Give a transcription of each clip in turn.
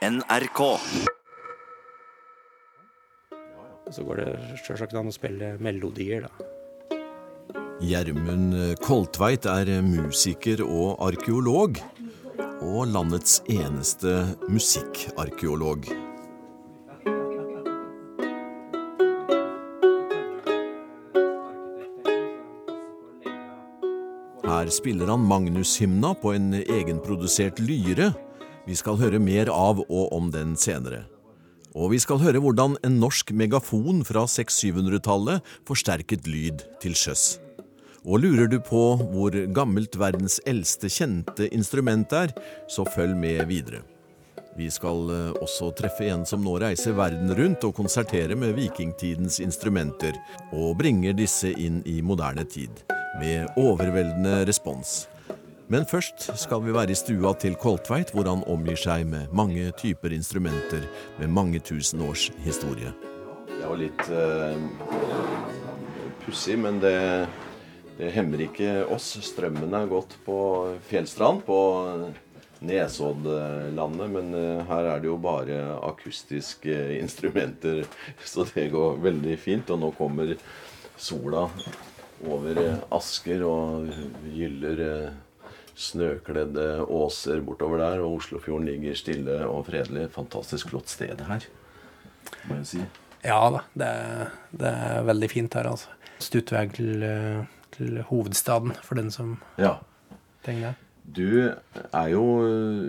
NRK. Så går det sjølsagt an å spille melodier, da. Gjermund Koltveit er musiker og arkeolog, og landets eneste musikkarkeolog. Her spiller han Magnus-hymna på en egenprodusert lyre. Vi skal høre mer av og om den senere. Og vi skal høre hvordan en norsk megafon fra 600-700-tallet forsterket lyd til sjøs. Og lurer du på hvor gammelt verdens eldste kjente instrument er, så følg med videre. Vi skal eh, også treffe en som nå reiser verden rundt og konserterer med vikingtidens instrumenter, og bringer disse inn i moderne tid, med overveldende respons. Men først skal vi være i stua til Koltveit, hvor han omgir seg med mange typer instrumenter med mange tusen års historie. Det var litt uh, pussig, men det, det hemmer ikke oss. Strømmen er gått på Fjellstrand, på Nesoddlandet, men uh, her er det jo bare akustiske instrumenter, så det går veldig fint. Og nå kommer sola over Asker og gyller snøkledde åser bortover der, og Oslofjorden ligger stille og fredelig. Fantastisk flott sted her, må jeg si. Ja da, det er, det er veldig fint her, altså. Stuttvei til, til, hovedstaden, for den som ja. trenger det. Du er jo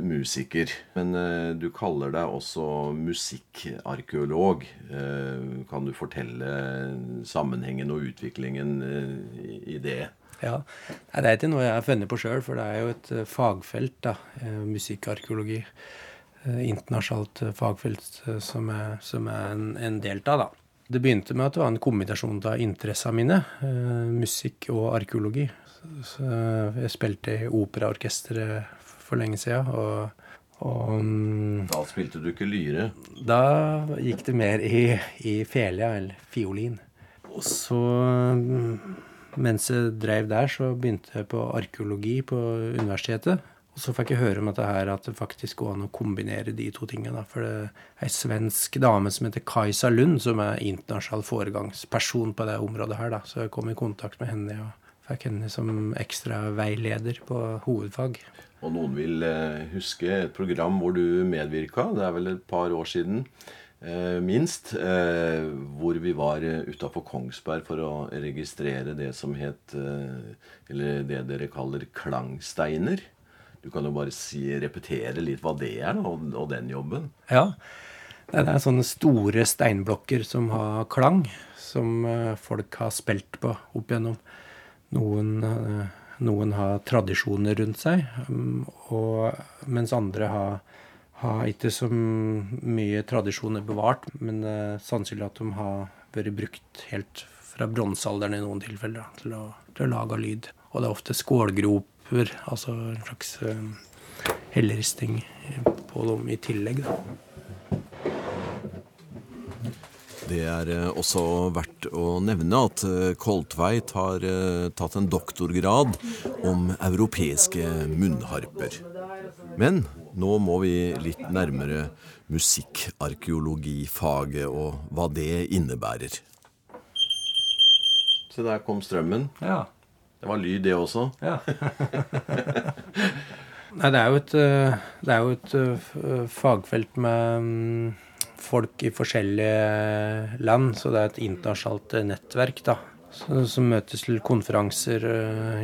musiker, men du kaller deg også musikkarkeolog. Kan du fortelle sammenhengen og utviklingen i det? Ja, Det er ikke noe jeg har funnet på sjøl, for det er jo et fagfelt, da, musikkarkeologi. Internasjonalt fagfelt som er, som er en, en del av, da. Det begynte med at det var en kombinasjon av interessene mine, musikk og arkeologi. Så jeg spilte i operaorkesteret for lenge siden, og, og Da spilte du ikke lyre? Da gikk det mer i, i felia, eller fiolin. Og så mens jeg drev der, så begynte jeg på arkeologi på universitetet. Og så fikk jeg høre om dette her, at det faktisk går an å kombinere de to tingene. For det er ei svensk dame som heter Kajsa Lund, som er internasjonal foregangsperson på det området her. da. Så jeg kom i kontakt med henne og fikk henne som ekstra veileder på hovedfag. Og noen vil huske et program hvor du medvirka. Det er vel et par år siden. Minst. Hvor vi var utafor Kongsberg for å registrere det som het Eller det dere kaller klangsteiner. Du kan jo bare si, repetere litt hva det er, og, og den jobben. Ja. Det er sånne store steinblokker som har klang, som folk har spilt på opp igjennom. Noen, noen har tradisjoner rundt seg, og, mens andre har har ikke så mye tradisjoner bevart, men er sannsynlig at de har vært brukt helt fra bronsealderen i noen tilfeller til å, til å lage lyd. Og det er ofte skålgroper, altså en slags uh, helleristing på dem i tillegg. Da. Det er også verdt å nevne at Koltveit har tatt en doktorgrad om europeiske munnharper. Men nå må vi litt nærmere musikkarkeologifaget og hva det innebærer. Se, der kom strømmen. Ja. Det var lyd, det også. Ja. Nei, det er jo et, det er jo et fagfelt med folk i forskjellige land, så det er et internasjonalt nettverk da, som møtes til konferanser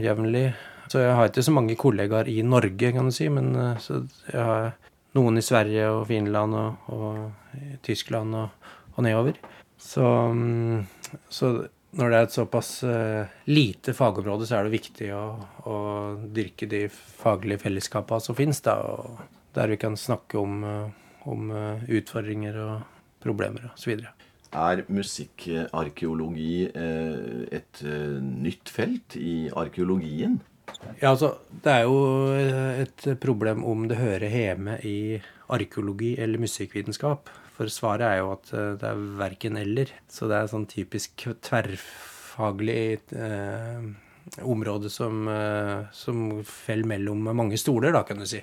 jevnlig. Så jeg har ikke så mange kollegaer i Norge, kan du si, men jeg har noen i Sverige og Finland og, og Tyskland og, og nedover. Så, så, når det er et såpass lite fagområde, så er det viktig å, å dyrke de faglige fellesskapene som og der vi kan snakke om, om utfordringer og problemer osv. Er musikkarkeologi et nytt felt i arkeologien? Ja, altså, Det er jo et problem om det hører hjemme i arkeologi eller musikkvitenskap. For svaret er jo at det er verken eller. Så det er sånn typisk tverrfaglig eh, område som, som faller mellom mange stoler, da, kan du si.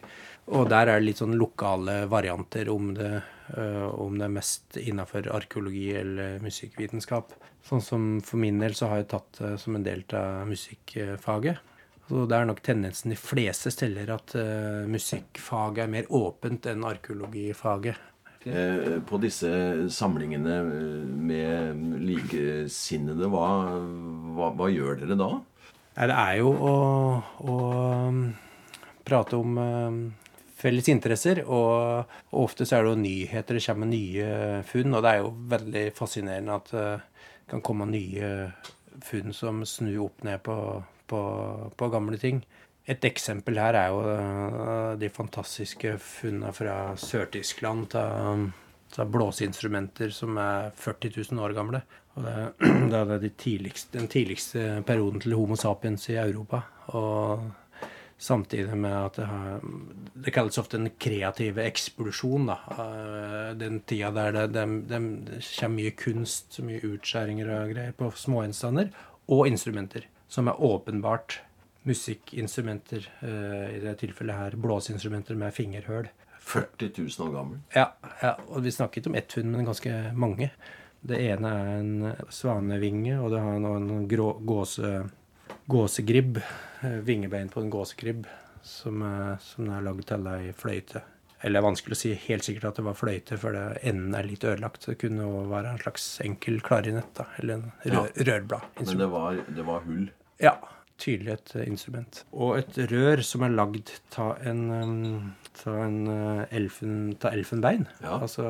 Og der er det litt sånn lokale varianter om det, om det er mest innafor arkeologi eller musikkvitenskap. Sånn som for min del så har jeg tatt det som en del av musikkfaget. Så det er nok tendensen de fleste steder at uh, musikkfaget er mer åpent enn arkeologifaget. Eh, på disse samlingene eh, med likesinnede, hva, hva, hva gjør dere da? Det er jo å, å um, prate om um, felles interesser. Og, og, ofte så er det jo nyheter, det kommer nye funn. Og det er jo veldig fascinerende at det uh, kan komme nye funn som snur opp ned på på, på gamle ting. Et eksempel her er jo uh, de fantastiske funnene fra Sør-Tyskland til blåseinstrumenter som er 40 000 år gamle. Og det, det er de tidligste, den tidligste perioden til Homo sapiens i Europa. Og samtidig med at det, har, det kalles ofte en kreative eksplosjon. da, uh, Den tida der det, det, det kommer mye kunst, mye utskjæringer og greier på smågjenstander, og instrumenter som er åpenbart musikkinstrumenter, uh, i det tilfellet her blåseinstrumenter med fingerhøl. 40 000 år gammel? Ja, ja, og vi snakket om ett funn, men ganske mange. Det ene er en svanevinge, og det har en grå, gåse, gåsegribb. Eh, vingebein på en gåsegribb som, som er lagd til ei fløyte. Eller det er vanskelig å si helt sikkert at det var fløyte, for det, enden er litt ødelagt. Det kunne være en slags enkel klarinett, da, eller en rør, ja. rørblad. Men det var, det var hull? Ja. Tydelig et eh, instrument. Og et rør som er lagd av en, um, ta en uh, elfen, ta elfenbein. Ja. Altså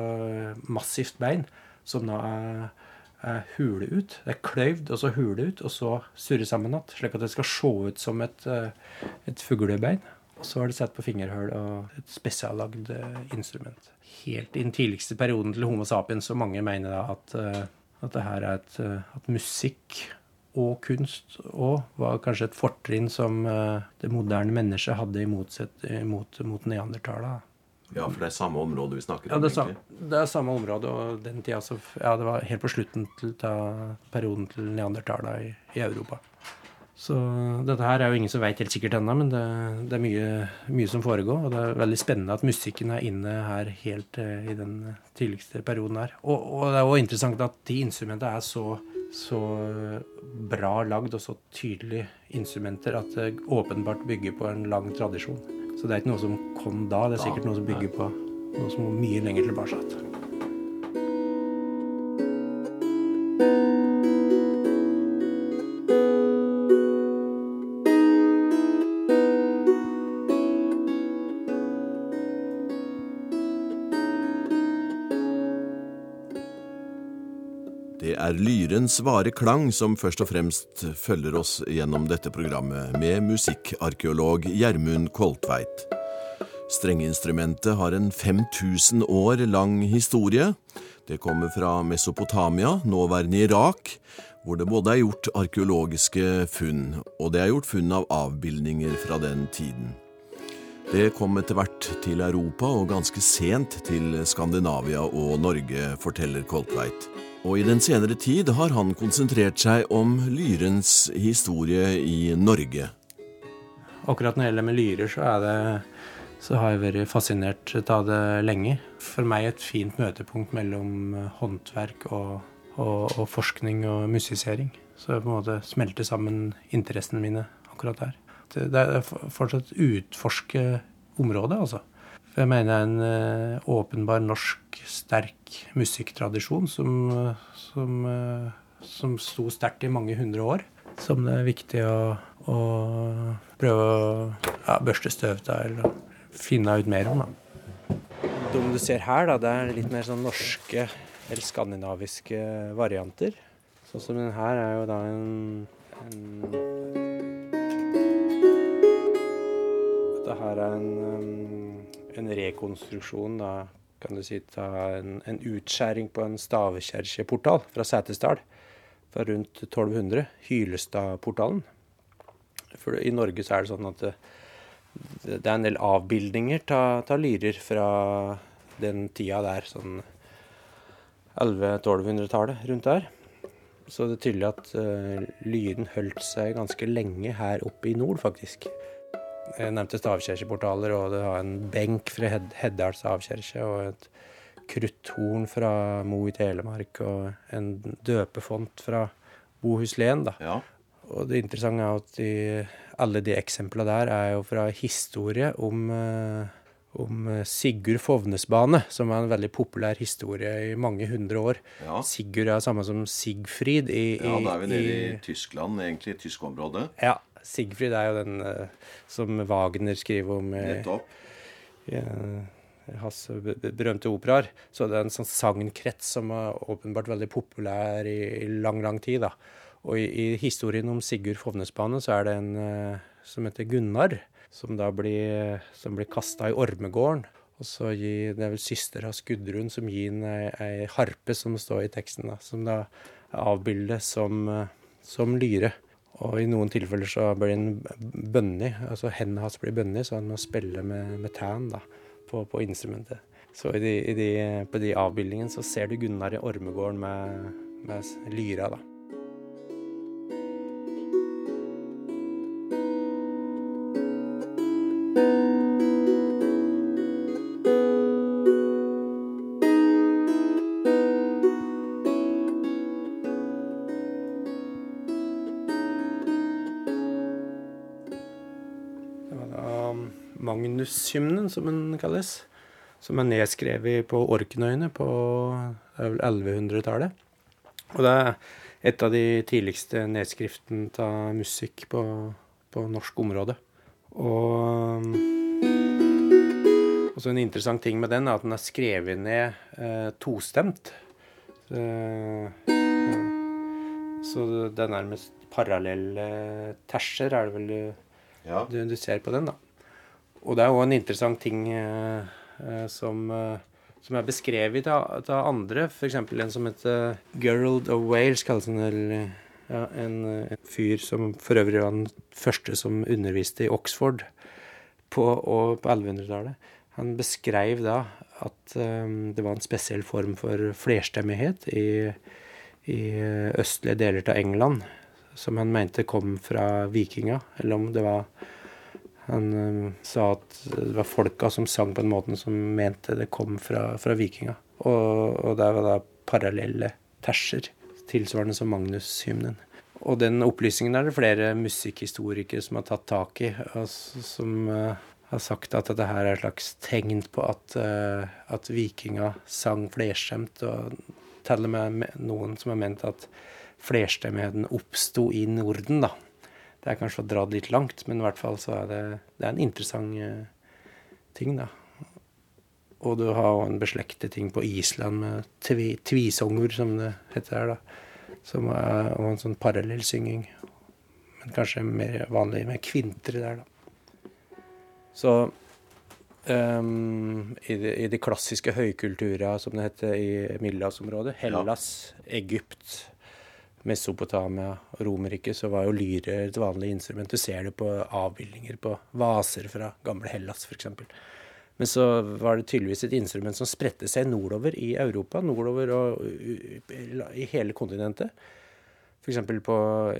massivt bein, som da er, er hule ut. Det er kløyvd, og så hule ut, og så surre sammen igjen. Slik at det skal se ut som et, et fuglebein. Og så er det satt på fingerhull og et spesiallagd instrument. Helt i den tidligste perioden til Homo sapiens, så mange mener da at, at det her er et, at musikk og kunst òg var kanskje et fortrinn som eh, det moderne mennesket hadde i motsatt mot, mot neandertala. Ja, for det er samme område vi snakker om? Ja, det er, egentlig. det er samme område. Og den tida så Ja, det var helt på slutten til, til perioden til neandertala i, i, Europa. Så dette her er jo ingen som veit helt sikkert ennå, men det, det er mye, mye, som foregår. Og det er veldig spennende at musikken er inne her helt eh, i den tidligste perioden her. Og, og det er òg interessant at de instrumentene er så så bra lagd og så tydelige instrumenter at det åpenbart bygger på en lang tradisjon. Så det er ikke noe som kom da, det er sikkert noe som bygger på noe som er mye lenger tilbake. Lyrens vare klang som først og fremst følger oss gjennom dette programmet, med musikkarkeolog Gjermund Koltveit. Strengeinstrumentet har en 5000 år lang historie. Det kommer fra Mesopotamia, nåværende Irak, hvor det både er gjort arkeologiske funn, og det er gjort funn av avbildninger fra den tiden. Det kom etter hvert til Europa og ganske sent til Skandinavia og Norge, forteller Koltveit og i den senere tid har han konsentrert seg om lyrens historie i Norge. Akkurat når det gjelder med lyrer, så, det, så har jeg vært fascinert av det lenge. For meg et fint møtepunkt mellom håndverk og, og, og forskning og musisering. Så jeg på en måte smelter sammen interessene mine akkurat der. Det er fortsatt utforske området, altså. For jeg mener det er en uh, åpenbar norsk, sterk musikktradisjon som, som, uh, som sto sterkt i mange hundre år. Som det er viktig å, å prøve å ja, børste støv av eller finne ut mer om. Da. Det du ser her, da, det er litt mer sånn norske eller skandinaviske varianter. Sånn som den her er jo da en, en Dette her er en um, en rekonstruksjon, da kan du si, en, en, utskjæring på en stavkjerkeportal fra Setesdal fra rundt 1200, Hylestadportalen. For i Norge så er det sånn at det, det er en del avbildninger av lyrer fra den tida der, sånn 1100-1200-tallet, rundt der. Så det er tydelig at uh, lyren holdt seg ganske lenge her oppe i nord, faktisk. Jeg nevnte stavkirkeportaler, og det har en benk fra Hed Heddal stavkirke og et krutthorn fra Mo i Telemark og en døpefont fra Bohuslen. da. Ja. Og det interessante er at de, alle de eksemplene der er jo fra historie om uh, om eh, Sigurd Fovnesbane, som er en veldig populær historie i mange hundre år. Ja. Sigurd er samme som Sigfrid i, i Ja, da er vi nede i, i Tyskland, egentlig. Tysk område. Ja. Sigfrid er jo den uh, som Wagner skriver om i, i uh, hans berømte operaer. Så det er en sånn sagnkrets som er åpenbart veldig populær i, i lang, lang tid. da. Og i, i, historien om Sigurd Fovnesbane så er det en uh, som heter Gunnar som da blir, som blir kasta i ormegården. Og så gir, Det er vel av Gudrun som gir ham ei, ei, harpe, som står i teksten, da, som da avbildet som, som lyre. Og i noen tilfeller så blir den bønnig, altså hendene hans blir bønnig, så han må spille med, med tærne da, på, på, instrumentet. Så i de, i de, på de avbildningene så ser du Gunnar i ormegården med, med lyra, da. Magnushymnen, som den kalles. Som er nedskrevet på Orknøyene på 1100-tallet. Og det er et av de tidligste nedskriftene av musikk på, på norsk område. Og så en interessant ting med den er at den er skrevet ned eh, tostemt. Eh, så det er nærmest parallelle terser, er det vel du, ja. du, du ser på den, da. Og det er òg en interessant ting eh, eh, som, eh, som, er beskrevet av, av andre. F.eks. en som heter Gerald of Wales, kalles han ja, en, en, fyr som for øvrig var den første som underviste i Oxford på, på 1100-tallet. Han beskrev da at um, det var en spesiell form for flerstemmighet i, i østlige deler av England, som han mente kom fra vikinga, eller om det var han um, sa at det var folka som sang på en måte som mente det kom fra, fra vikinga. Og, og det var da parallelle terser, tilsvarende som Magnus-hymnen. Og den opplysningen er det flere musikkhistorikere som har tatt tak i, og som uh, har sagt at dette her er et slags tegn på at, uh, at vikinga sang flerstemt, og til og med noen som har ment at flerstemmigheten oppsto i Norden, da. Det er kanskje å dra det litt langt, men i hvert fall så er det, det er en interessant uh, ting, da. Og du har en beslektet ting på Island med tvi, tvisonger, som det heter her, da. Som er og en sånn parallellsynging. Men kanskje mer vanlig med kvinter der, da. Så um, i, de, i, de, klassiske høykultura, som det heter i middelhavsområdet, Hellas, ja. Egypt Mesopotamia og Romerriket, så var jo lyre et vanlig instrument. Du ser det på avbildninger på vaser fra gamle Hellas, f.eks. Men så var det tydeligvis et instrument som spredte seg nordover i Europa, nordover og i hele kontinentet. F.eks.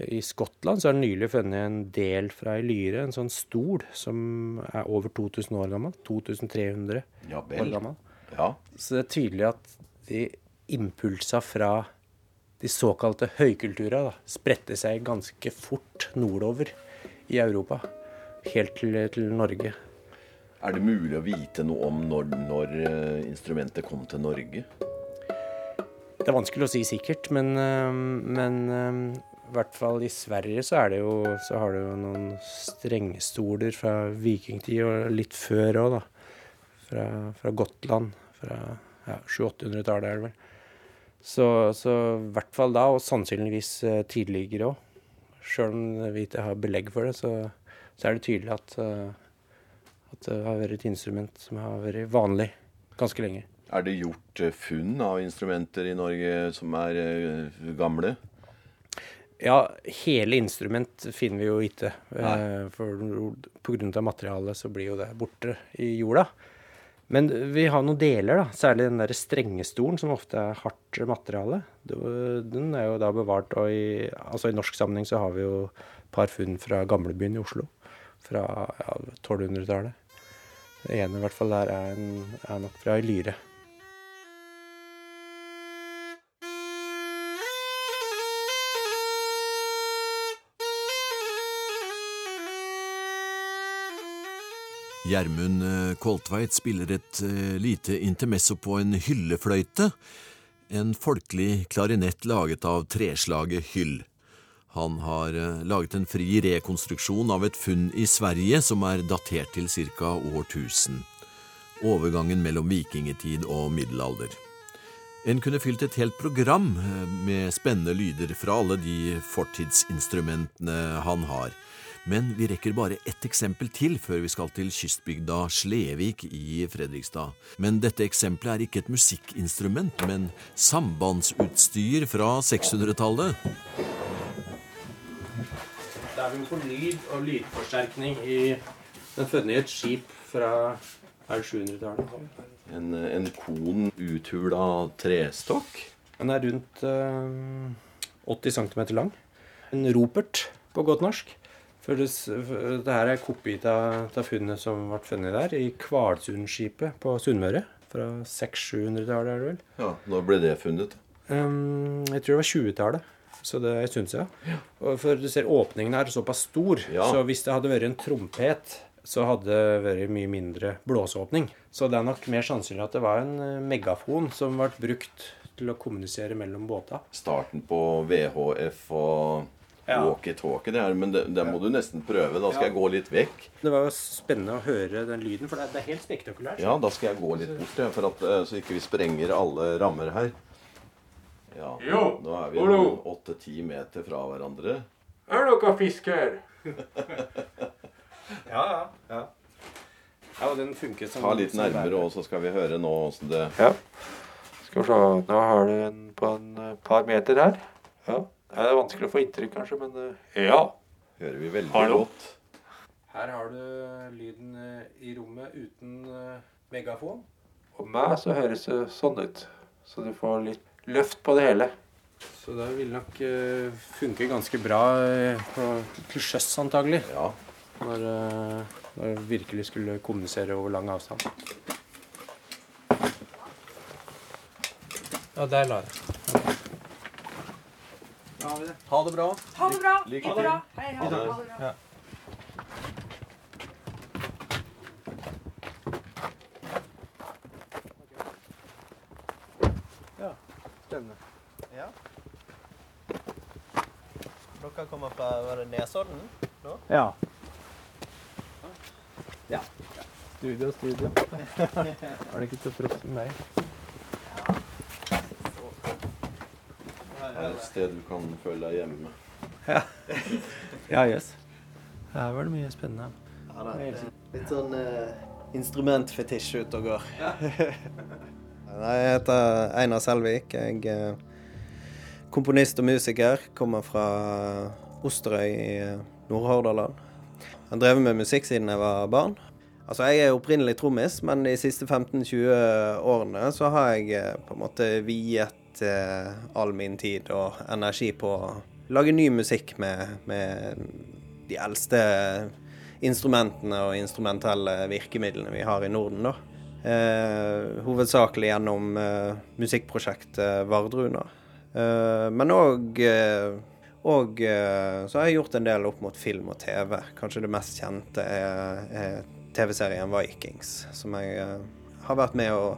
i Skottland så er det nylig funnet en del fra ei lyre, en sånn stol, som er over 2000 år gammel. 2300 ja, år gammel. Ja. Så det er tydelig at de impulser fra de såkalte høykultura spredte seg ganske fort nordover i Europa. Helt til, til, Norge. Er det mulig å vite noe om når, når eh, instrumentet kom til Norge? Det er vanskelig å si sikkert, men, eh, men eh, i hvert fall i Sverige så, er det jo, så har du jo noen strengstoler fra vikingtid, og litt før òg, da. Fra, fra, Gotland. Fra ja, 700-800-tallet, er det vel. Så, så i hvert fall da, og sannsynligvis eh, tidligere òg. Sjøl om vi ikke har belegg for det, så, så er det tydelig at, eh, at, det har vært et instrument som har vært vanlig ganske lenge. Er det gjort eh, funn av instrumenter i Norge som er gamle? Ja, hele instrument finner vi jo ikke. Nei. For pga. materialet så blir jo det borte i jorda. Men vi har noen deler, da. Særlig den der strengestolen, som ofte er hardt materiale. Den er jo da bevart. Og i, altså i norsk sammenheng så har vi jo et par funn fra gamlebyen i Oslo. Fra ja, 1200-tallet. Det ene i hvert fall der er, en, er nok fra ei lyre. Gjermund eh, Koltveit spiller et eh, lite intermesso på en hyllefløyte, en folkelig klarinett laget av treslaget hyll. Han har eh, laget en fri rekonstruksjon av et funn i Sverige som er datert til ca. år 1000. Overgangen mellom vikingetid og middelalder. En kunne fylt et helt program med spennende lyder fra alle de fortidsinstrumentene han har. Men vi rekker bare ett eksempel til før vi skal til kystbygda Slevik i Fredrikstad. Men dette eksempelet er ikke et musikkinstrument, men sambandsutstyr fra 600-tallet. Det er vi på lyd og lydforsterkning i Den funnet i et skip fra 700-tallet. En, en kon uthula trestokk? Den er rundt øh, 80 cm lang. En ropert, på godt norsk. For det, det her er kopi av, funnet som ble funnet der, i Kvalsundskipet på Sunnmøre. Fra 600-700-tallet, er det vel. Ja, Når ble det funnet? Um, jeg tror det var 20-tallet. Så det er en stund siden. Ja. For du ser åpningen her er såpass stor, ja. så hvis det hadde vært en trompet, så hadde det vært mye mindre blåseåpning. Så det er nok mer sannsynlig at det var en eh, megafon som ble brukt til å kommunisere mellom båta. Starten på VHF og ja. walkietalkie, det her, men det, det, må du nesten prøve. Da skal ja. jeg gå litt vekk. Det var jo spennende å høre den lyden, for det, er helt spektakulært. Ja, da skal jeg gå litt bort, for at, eh, så ikke vi sprenger alle rammer her. Ja, jo, Nå er vi åtte-ti meter fra hverandre. Er det noe fisk her? ja, ja, ja. Ja, og den funker som Ta litt nærmere, òg, så skal vi høre nå åssen det Ja. Skal vi se. Nå har du en på en eh, par meter her. Ja. Det er vanskelig å få inntrykk, kanskje, men uh, ja. Hører vi veldig Hallo. godt. Her har du lyden eh, i rommet uten eh, megafon. Og meg så høres det sånn ut. Så du får litt løft på det hele. Så det vil nok uh, funke ganske bra på, til sjøs, antagelig. Ja. Når, uh, når vi virkelig skulle kommunisere over lang avstand. Ja, der la jeg har det. Ha det bra. Ha det bra. Lykke til. Hei, ha det. Ha det bra. Ja. Spennende. Ja. Dere kommer fra var det Nesodden nå? Ja. Ja. Studio, studio. Var det ikke så proft med et sted du kan føle deg hjemme. Ja. ja, yes. Her var det mye spennende. Ja, det er litt sånn uh, instrumentfetisj ute og går. jeg heter Einar Selvik. Jeg er komponist og musiker. Kommer fra Osterøy i eh, Nord-Hordaland. Jeg har drevet med musikk siden jeg var barn. Altså, Jeg er opprinnelig trommis, men de siste 15-20 årene så har jeg eh, på en måte viet eh, all min tid og energi på å lage ny musikk med, med de eldste instrumentene og instrumentelle virkemidlene vi har i Norden. da. Eh, hovedsakelig gjennom eh, musikkprosjektet Vardruna. Eh, men òg og eh, så har jeg gjort en del opp mot film og TV. Kanskje det mest kjente er, er TV-serien Vikings, som jeg eh, har vært med å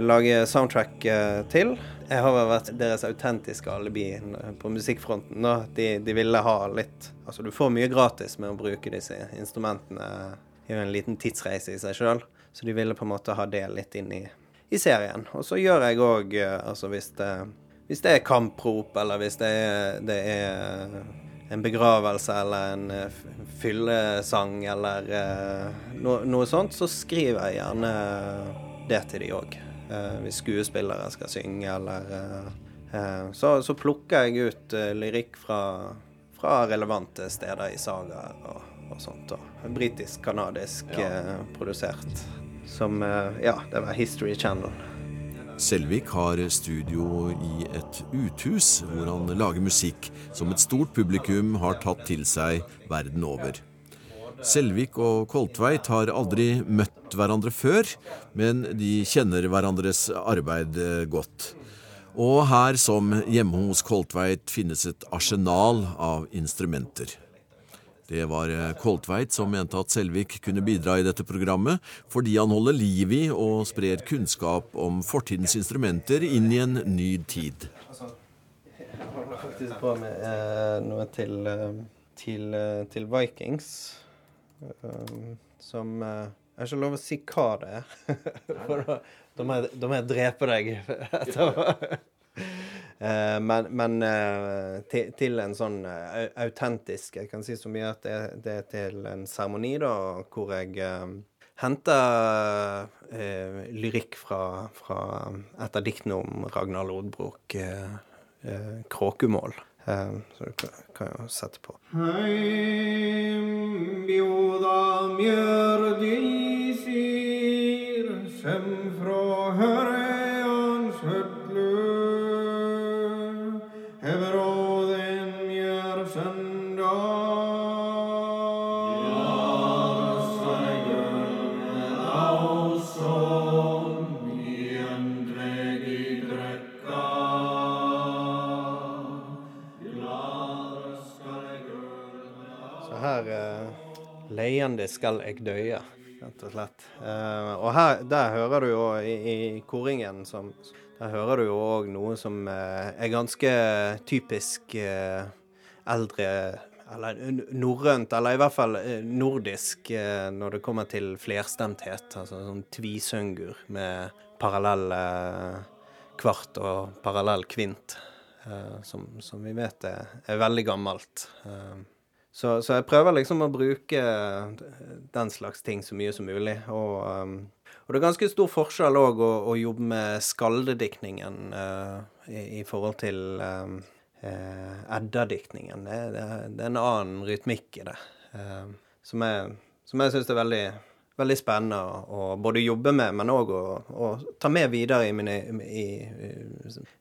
lage soundtrack uh, til. Jeg har vært deres autentiske alibi på musikkfronten. Da. De, de, ville ha litt Altså, du får mye gratis med å bruke disse instrumentene. Det er jo en liten tidsreise i seg sjøl, så de ville på en måte ha det litt inn i, i serien. Og så gjør jeg òg, altså hvis det, hvis det er kamprop, eller hvis det er, det er en begravelse eller en fyllesang eller no, noe sånt, så skriver jeg gjerne det til de òg. Eh, hvis skuespillere skal synge eller eh, eh, så, så, plukker jeg ut lyrikk fra, fra, relevante steder i sagaer og, og sånt. Britisk-kanadisk ja. produsert. som Ja, det var History Channel. Selvik har studio i et uthus hvor han lager musikk som et stort publikum har tatt til seg verden over. Selvik og Koltveit har aldri møtt hverandre før, men de kjenner hverandres arbeid godt. Og her, som hjemme hos Koltveit, finnes et arsenal av instrumenter. Det var Koltveit som mente at Selvik kunne bidra i dette programmet, fordi han holder liv i og sprer kunnskap om fortidens instrumenter inn i en ny tid. Jeg holder faktisk på med eh, noe til, til, til Vikings. Um, som uh, Jeg har ikke lov å si hva det er. For da, da, må jeg, da, må jeg, drepe deg etterpå. uh, men, men uh, til, til, en sånn autentisk Jeg kan si så mye at det, det er til en seremoni da, hvor jeg henter lyrikk fra, fra, et av diktene om Ragnar Lodbrok, 'Kråkemål'. Um, så du kan jo sette på. Sem fra Høreans leiende skal jeg døye, rett og slett. Eh, og her, der hører du jo i, i koringen som Der hører du jo òg noe som eh, er ganske typisk eh, eldre eller norrønt, eller i hvert fall nordisk når det kommer til flerstemthet. Altså sånn tvisøngur med parallell kvart og parallell kvint, som, som, vi vet er, er veldig gammelt. Så, så, jeg prøver liksom å bruke den slags ting så mye som mulig. Og, um, og det er ganske stor forskjell òg å, å, jobbe med skaldediktningen uh, i, i, forhold til um, uh, Edda-diktningen. Det, det, det, er en annen rytmikk i det. Uh, som jeg, som jeg syns er veldig, veldig spennende å, å, både jobbe med, men òg å, å, ta med videre i, i,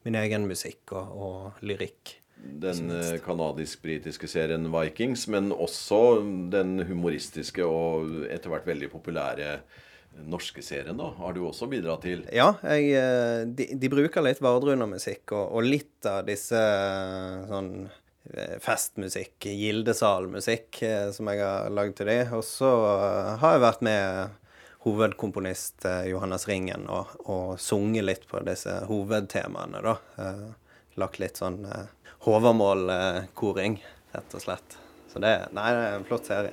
min egen musikk og, og lyrikk den eh, kanadisk-britiske serien Vikings, men også den humoristiske og etter hvert veldig populære norske serien, da, har du også bidratt til? Ja, jeg, eh, de, de, bruker litt Vardruna-musikk og, og, litt av disse eh, sånn festmusikk, gildesalmusikk, som jeg har lagd til dem. Og så har jeg vært med hovedkomponist Johannes Ringen og, og sunget litt på disse hovedtemaene, da. Lagt litt sånn Håvamål-koring, rett og slett. Så det, nei, det er en flott serie.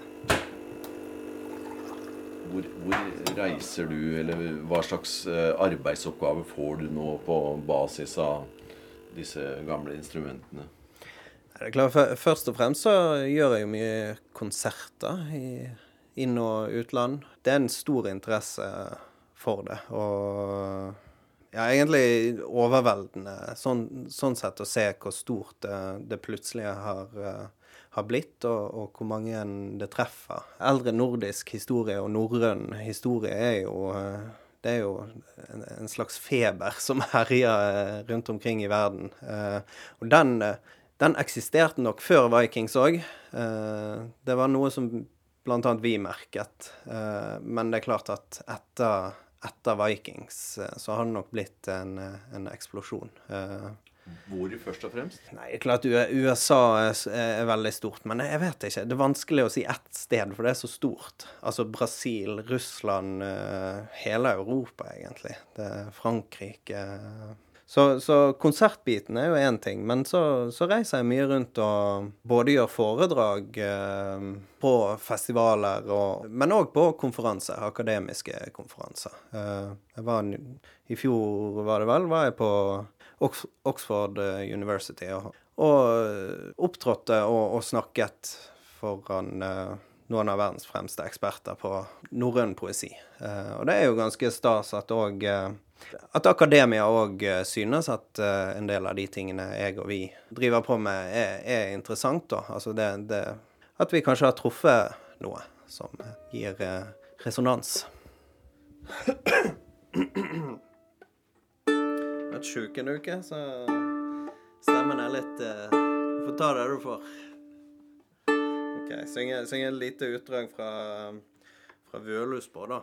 Hvor, hvor, reiser du, eller hva slags arbeidsoppgave arbeidsoppgaver får du nå på basis av disse gamle instrumentene? Det er klart, Først og fremst så gjør jeg jo mye konserter i inn- og utland. Det er en stor interesse for det. Og ja, egentlig overveldende sånn, sånn, sett å se hvor stort det, det plutselig har, uh, har blitt, og, og, hvor mange det treffer. Eldre nordisk historie og norrøn historie er jo uh, det er jo en, en, slags feber som herjer uh, rundt omkring i verden. og den, den, eksisterte nok før Vikings òg. det var noe som bl.a. vi merket. men det er klart at etter etter Vikings eh, så har det nok blitt en, eh, en eksplosjon. Eh, Hvor først og fremst? Nei, klart USA er, er, veldig stort. Men jeg vet ikke. Det er vanskelig å si ett sted, for det er så stort. Altså Brasil, Russland, hele Europa, egentlig. Det er Frankrike så, så, konsertbiten er jo én ting, men så, så, reiser jeg mye rundt og både gjør foredrag eh, på festivaler, og, men òg på konferanser, akademiske konferanser. Eh, jeg var, I fjor, var det vel, var jeg på Oxford University og, og opptrådte og, og, snakket foran eh, noen av verdens fremste eksperter på norrøn poesi. Eh, og det er jo ganske stas at òg at akademia òg eh, synes at uh, en del av de tingene jeg og vi driver på med, er, er interessant. da. Altså det, det, At vi kanskje har truffet noe som gir resonans. resonans. Vært sjuk en uke, så stemmen er litt uh, Du får ta det du får. OK. Synge et lite utdrag fra, fra Vølusbå, da.